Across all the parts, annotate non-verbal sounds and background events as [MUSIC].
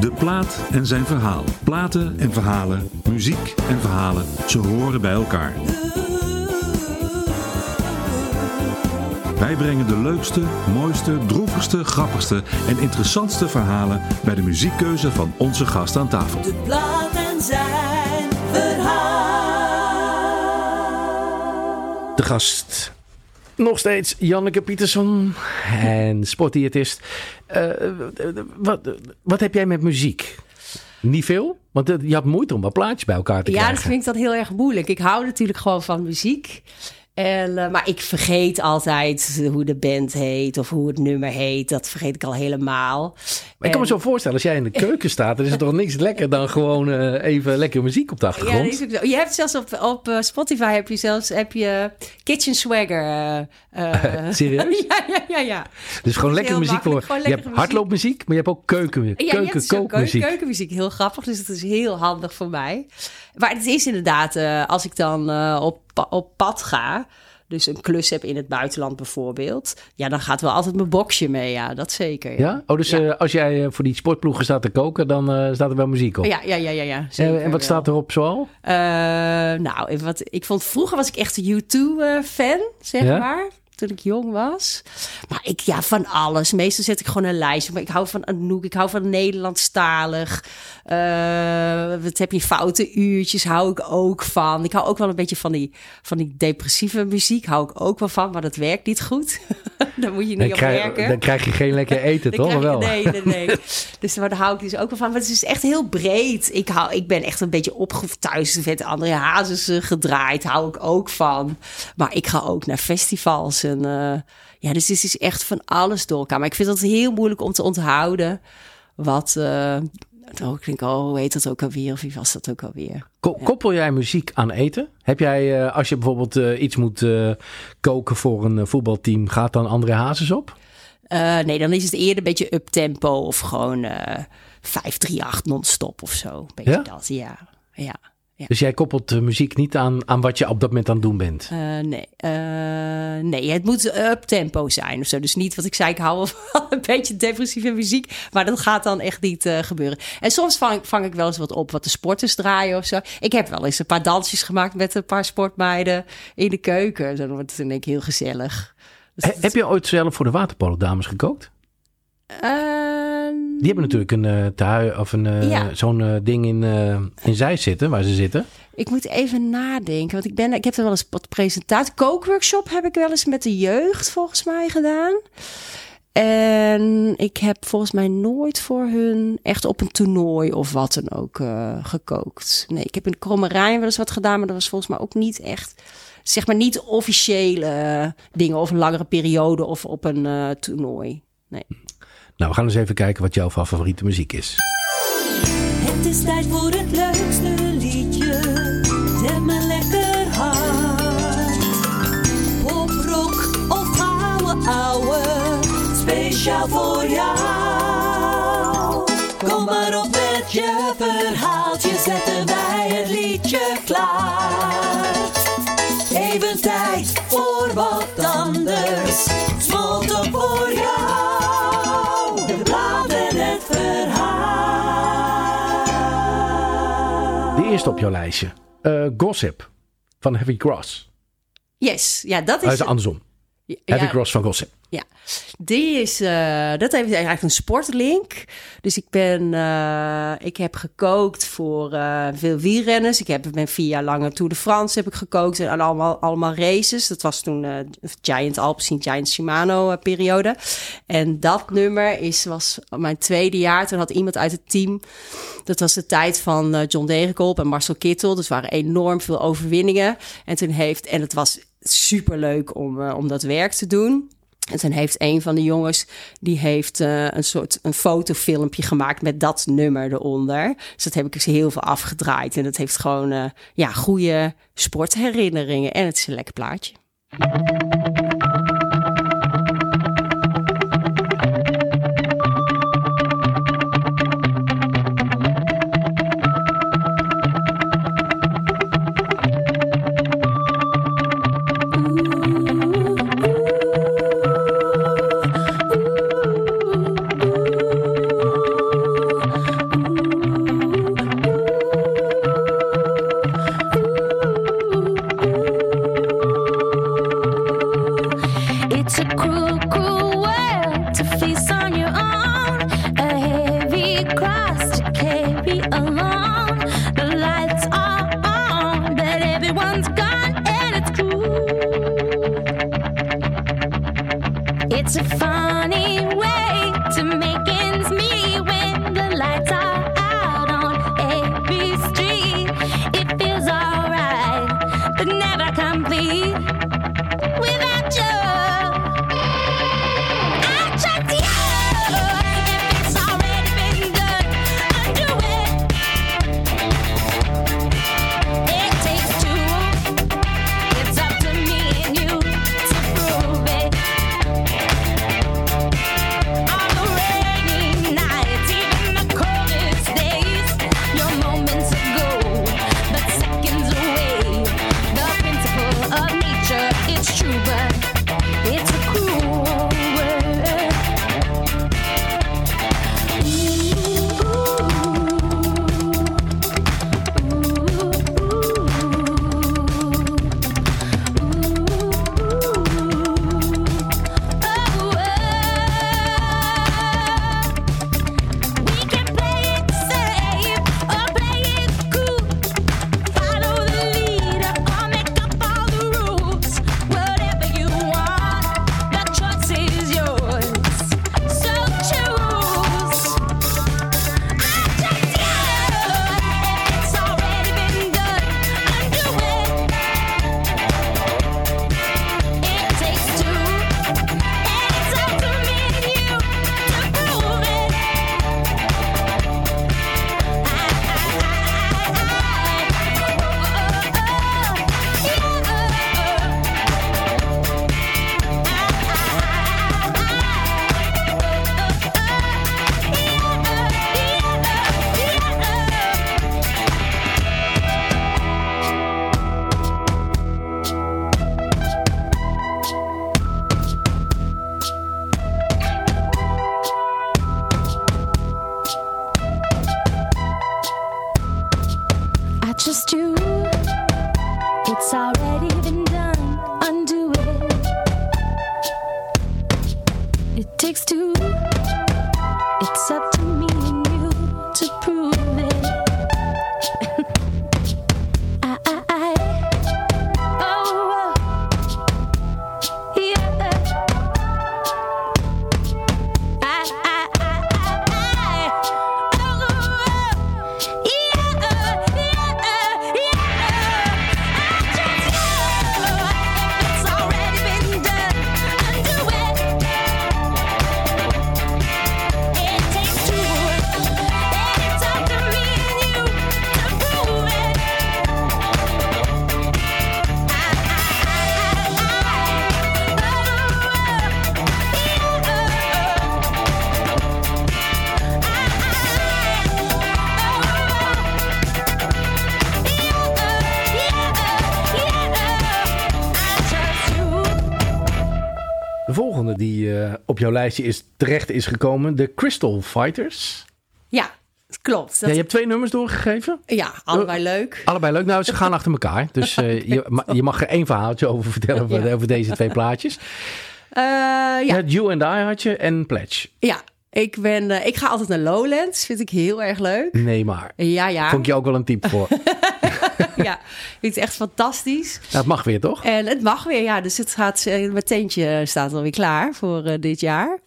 De plaat en zijn verhaal. Platen en verhalen, muziek en verhalen, ze horen bij elkaar. Wij brengen de leukste, mooiste, droevigste, grappigste en interessantste verhalen bij de muziekkeuze van onze gast aan tafel. De plaat en zijn verhaal. De gast. Nog steeds Janneke Pietersson en sportdiëtist. Eh, wat, wat heb jij met muziek? Niet veel? Want je had moeite om wat plaatjes bij elkaar te Ja, krijgen. dat vind ik dan heel erg moeilijk. Ik hou natuurlijk gewoon van muziek. En, eh, maar ik vergeet altijd hoe de band heet of hoe het nummer heet. Dat vergeet ik al helemaal. Maar ik kan me zo voorstellen, als jij in de keuken staat, dan is het toch niks lekker dan gewoon eh, even lekker muziek op de Ja, achtergrond. dat is. Je hebt zelfs op, op eh, Spotify heb je zelfs heb je Kitchen Swagger. [LAUGHS] Serieus? [LAUGHS] ja, ja, ja, ja. Dus gewoon lekker muziek voor. Je hebt muziek. hardloopmuziek, maar je hebt ook keuken, Ja, keuken, hebt zo kookmuziek. keu- keukenmuziek, heel grappig. Dus het is heel handig voor mij. Maar het is inderdaad, als ik dan eh, op, pa- op pad ga... dus een klus heb in het buitenland bijvoorbeeld... ja, dan gaat wel altijd mijn boxje mee, ja, dat zeker. Ja? Oh, dus Ja. eh, als jij eh, voor die sportploegen staat te koken, dan eh, staat er wel muziek op. Ja, ja, ja, ja, ja en, zeker en wat wel. staat erop zoal? Eh, nou, even wat, ik vond vroeger was ik echt een U2-fan, zeg Ja? maar. Toen ik jong was. Maar ik, ja, van alles. Meestal zet ik gewoon een lijstje. Maar ik hou van Anouk. Ik hou van Nederlandstalig. Eh wat heb je? Foute uurtjes hou ik ook van. Ik hou ook wel een beetje van die, van die depressieve muziek. Hou ik ook wel van. Maar dat werkt niet goed. [LAUGHS] Daar moet je niet Dan op krijg, werken. dan krijg je geen lekker [LAUGHS] eten, Dan toch? krijg wel? Nee, nee, nee. [LAUGHS] dus daar hou ik dus ook wel van. Maar het is echt heel breed. Ik, hou, ik ben echt een beetje opgevoed thuis. Met André Hazes eh, gedraaid. Hou ik ook van. Maar ik ga ook naar festivals. En, eh, ja, dus het is echt van alles door elkaar. Maar ik vind het heel moeilijk om te onthouden. Wat... eh oh, ik denk, oh, hoe heet dat ook alweer? Of wie was dat ook alweer? Ko- Koppel jij muziek aan eten? Heb jij, eh, als je bijvoorbeeld iets moet koken voor een voetbalteam, gaat dan André Hazes op? Nee, dan is het eerder een beetje up-tempo. Of gewoon eh 538 non-stop of zo. Beetje Ja? dat, ja. Ja. Ja. Dus jij koppelt de muziek niet aan, aan wat je op dat moment aan het doen bent? Eh, nee, Eh, nee, het moet up tempo zijn of zo. Dus niet wat ik zei, ik hou wel [LAUGHS] een beetje depressieve muziek. Maar dat gaat dan echt niet eh, gebeuren. En soms vang, vang ik wel eens wat op wat de sporters draaien of zo. Ik heb wel eens een paar dansjes gemaakt met een paar sportmeiden in de keuken. Dan wordt het denk ik heel gezellig. Dus He- dat- heb je ooit zelf voor de waterpolo dames gekookt? Die hebben natuurlijk een uh, tehui of een eh, Ja. zo'n eh, ding in, eh in zij zitten, waar ze zitten. Ik moet even nadenken, want ik, ben, ik heb er wel eens wat presentatie. Kookworkshop heb ik wel eens met de jeugd volgens mij gedaan. En ik heb volgens mij nooit voor hun echt op een toernooi of wat dan ook eh, gekookt. Nee, ik heb in Kromerijn wel eens wat gedaan, maar dat was volgens mij ook niet echt, zeg maar niet officiële eh, dingen of een langere periode of op een eh, toernooi. Nee. Nou, we gaan eens even kijken wat jouw favoriete muziek is. Het is tijd voor het leukste liedje. Zet me lekker hard. Pop, rock of ouwe ouwe. Speciaal voor jou. Kom maar op met je verhaaltje. Zetten wij het liedje klaar. Even tijd voor wat anders. Op jouw lijstje. Eh, Gossip van Heavy Cross. Yes, ja, dat Hij is... is andersom. Ja, Heavy Cross van Gossip. Ja, die is, eh, dat heeft eigenlijk een sportlink. Dus ik ben, eh, ik heb gekookt voor eh, veel wielrenners. Ik heb ben vier jaar lang Tour de France heb ik gekookt en allemaal, allemaal races. Dat was toen Giant Alpecin, Giant Shimano periode. En dat nummer is, was mijn tweede jaar. Toen had iemand uit het team, dat was de tijd van John Degenkolb en Marcel Kittel. Dus waren enorm veel overwinningen. En toen heeft, en het was super leuk om, eh, om dat werk te doen. En toen heeft een van de jongens, die heeft eh, een soort een fotofilmpje gemaakt met dat nummer eronder. Dus dat heb ik dus heel veel afgedraaid. En dat heeft gewoon eh, ja, goede sportherinneringen. En het is een lekker plaatje. Funny way takes two. Jouw lijstje is, terecht is gekomen, de Crystal Fighters. Ja, klopt. Ja, Dat, je hebt twee nummers doorgegeven. ja, allebei leuk. Allebei leuk. Nou, ze gaan achter elkaar. Dus eh, [LAUGHS] je, ma- je mag er één verhaaltje over vertellen over, Ja. over deze twee plaatjes. [LAUGHS] Eh, Ja. ja, You and I had je en Pledge. ja. Ik, ben, eh, ik ga altijd naar Lowlands. Vind ik heel erg leuk. Nee, maar. Ja, ja. Vond ik je ook wel een type voor. [LAUGHS] [LAUGHS] ja. Vind het echt fantastisch. Nou, het mag weer, toch? En het mag weer, ja. Dus het gaat, eh, mijn tentje staat alweer klaar voor eh, dit jaar.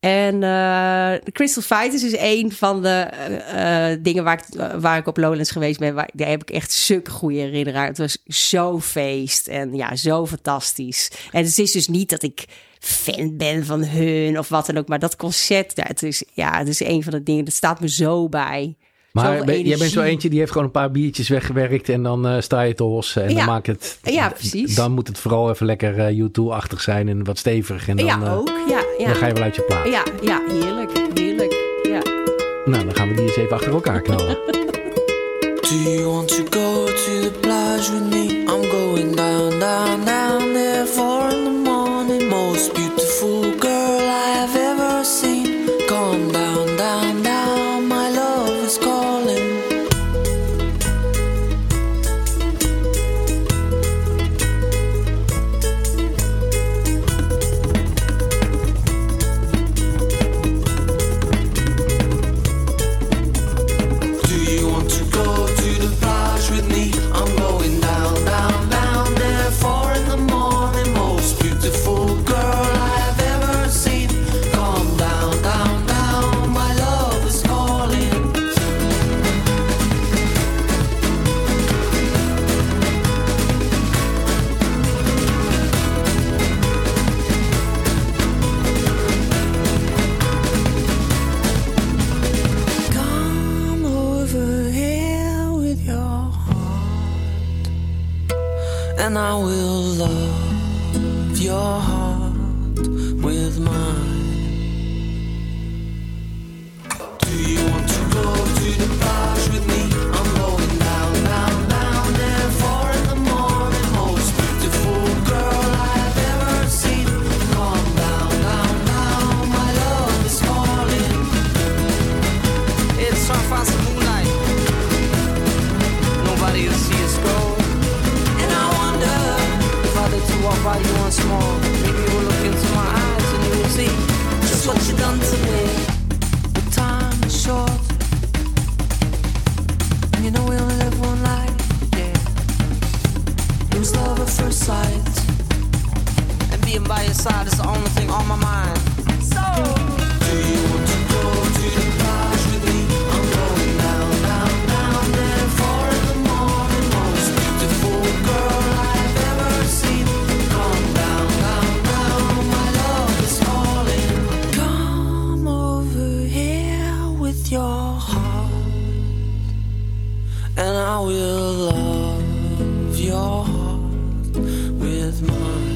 En eh, de Crystal Fighters is een van de dingen waar ik, waar ik op Lowlands geweest ben. Waar, daar heb ik echt zulke goede herinneringen. Het was zo'n feest en ja, zo fantastisch. En het is dus niet dat ik fan ben van hun of wat dan ook. Maar dat concert, ja, het is, ja, het is een van de dingen, dat staat me zo bij. Maar ben- jij bent zo eentje die heeft gewoon een paar biertjes weggewerkt en dan eh, sta je te hossen. En Ja. dan maakt het. Ja, precies. Dan moet het vooral even lekker eh U2-achtig zijn en wat stevig. En dan, ja, eh, ook. Ja, ja. dan ga je wel uit je plaat. Ja, ja, heerlijk, heerlijk. Ja. Nou, dan gaan we die eens even achter elkaar knallen. [LAUGHS] Do you want to go to the plage with me? I'm going down, down, down and I will by your side is the only thing on my mind. So. Do you want to go to the with me? I'm going down, down, down. Four in the morning, most beautiful girl I've ever seen. Come down, down, down. My love is. Come over here with your heart, and I will love your heart with mine.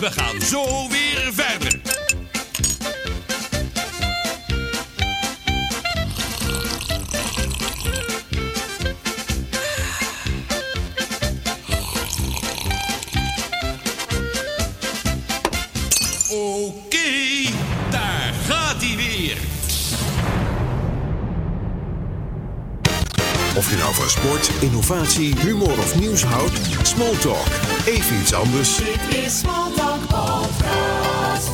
We gaan zo weer verder. Of je nou van sport, innovatie, humor of nieuws houdt, Smalltalk. Even iets anders. Dit is Smalltalk Podcast.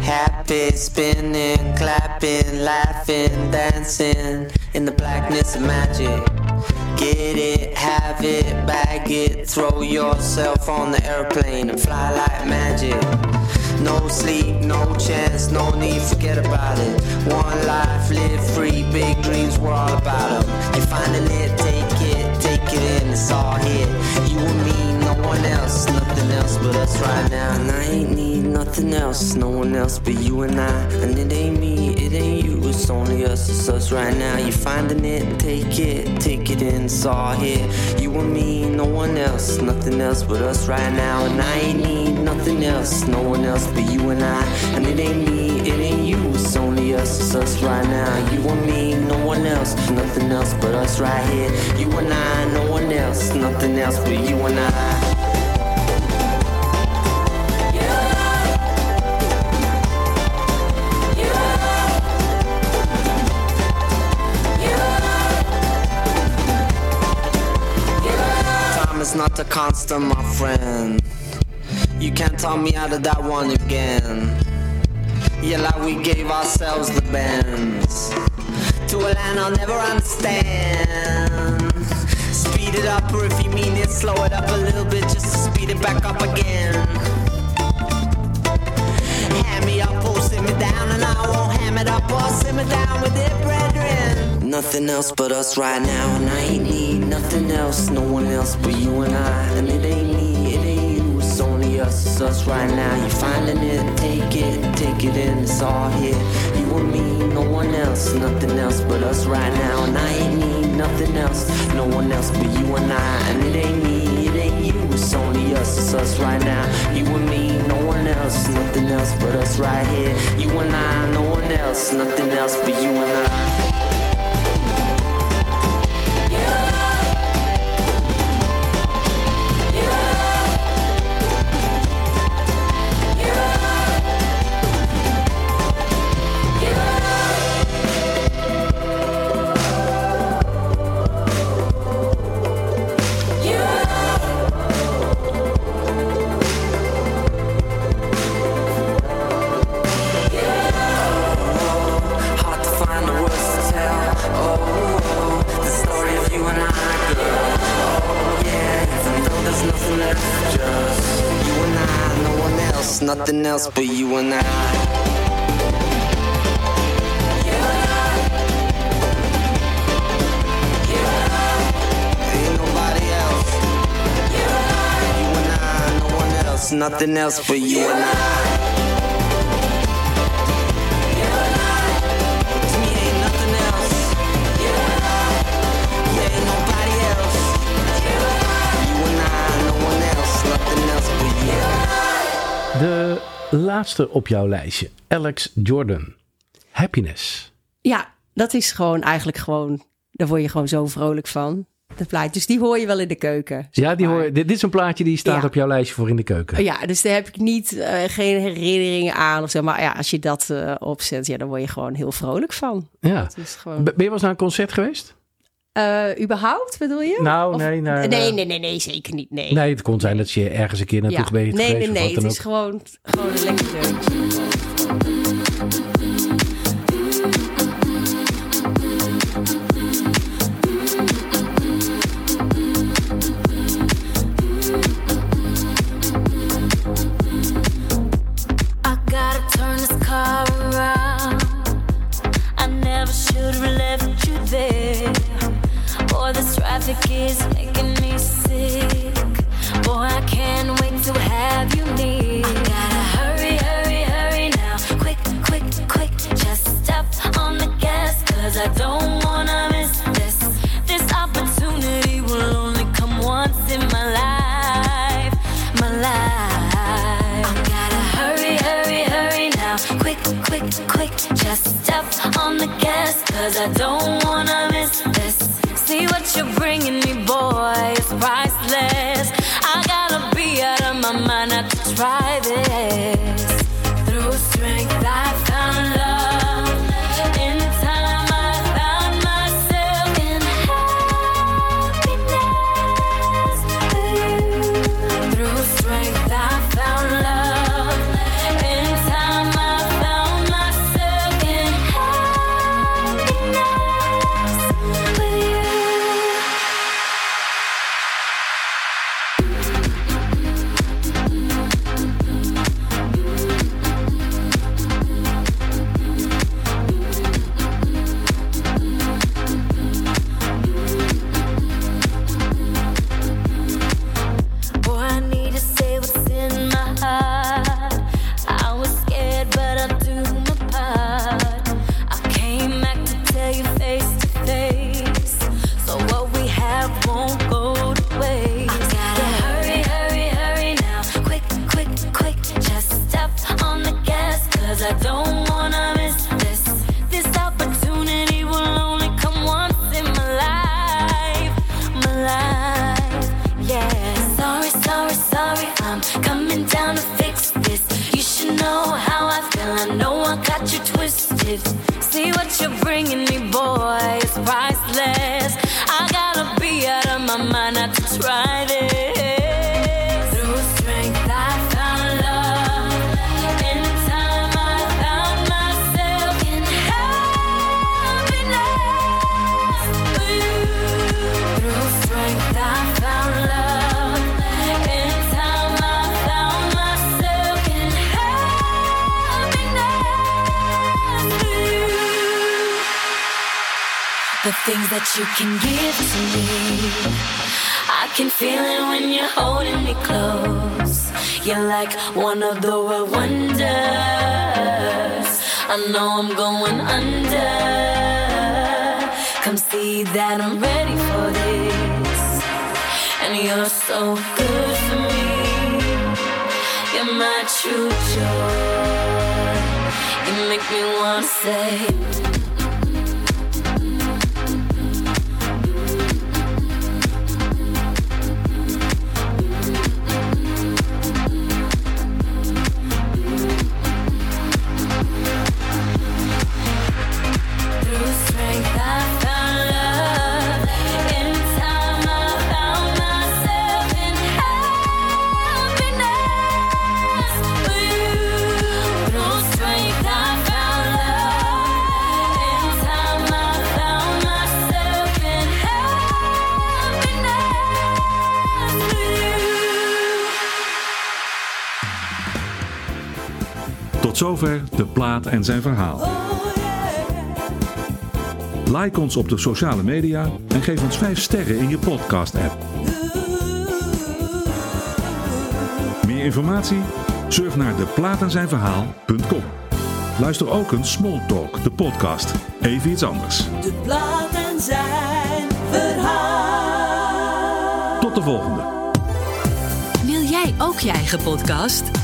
Happy, spinning, clapping, laughing, dancing in the blackness of magic. Get it, have it, bag it, throw yourself on the airplane and fly like magic. No sleep, no chance, no need, forget about it. One life, live free, big dreams, we're all about them. You're finding it, take it, take it in, it's all here. You and me, else, nothing else but us right now. And I ain't need nothing else, no one else but you and I. And it ain't me, it ain't you, it's only us, it's us right now. You're finding it, take it, take it in, it's all here. You and me, no one else, nothing else but us right now. And I ain't need nothing else, no one else but you and I. And it ain't me, it ain't you, it's only us, it's us right now. You and me, no one else, nothing else but us right here. You and I, no one else, nothing else but you and I. Not a constant, my friend. You can't talk me out of that one again. Yeah, like we gave ourselves the bends to a land I'll never understand. Speed it up, or if you mean it, slow it up a little bit just to speed it back up again. Hand me up or sit me down, and I won't ham it up or sit me down with it, brethren. Nothing else but us right now, and I ain't need nothing else, no else but you and I. And it ain't me, it ain't you, it's only us, it's us right now. You're finding it, take it, take it in, it's all here. You and me, no one else, nothing else but us right now. And I ain't nothing else but you and I. Ain't nobody else. You and I, no one else, nothing else but you and I. laatste op jouw lijstje. Alex Jordan. Happiness. Ja, dat is gewoon eigenlijk gewoon... Daar word je gewoon zo vrolijk van. De plaatjes, die hoor je wel in de keuken. Ja, die maar. hoor, dit, dit is een plaatje die staat Ja. op jouw lijstje voor in de keuken. Ja, dus daar heb ik niet, eh, geen herinneringen aan of zo. Maar ja, als je dat eh, opzet, ja, dan word je gewoon heel vrolijk van. Ja. Is gewoon... Ben je wel eens naar een concert geweest? Eh, überhaupt, bedoel je? Nou, Of- nee, naar, nee, eh, nee, nee, nee, zeker niet. Nee, Nee, het kon zijn dat je ergens een keer naartoe ja. bent nee, geweest. nee, nee. Het is ook. gewoon, gewoon een lekker cause I don't wanna you're bringing me, boy, is priceless. I gotta be out of my mind not to try this. Things that you can give to me, I can feel it when you're holding me close. You're like one of the world wonders. I know I'm going under. Come see that I'm ready for this. And you're so good for me. You're my true joy. You make me wanna say. De plaat en zijn verhaal. Like ons op de sociale media en geef ons 5 sterren in je podcast-app. Meer informatie? Surf naar deplaatenzijnverhaal.com. Luister ook een Small Talk, de podcast. Even iets anders. De plaat en zijn verhaal. Tot de volgende. Wil jij ook je eigen podcast?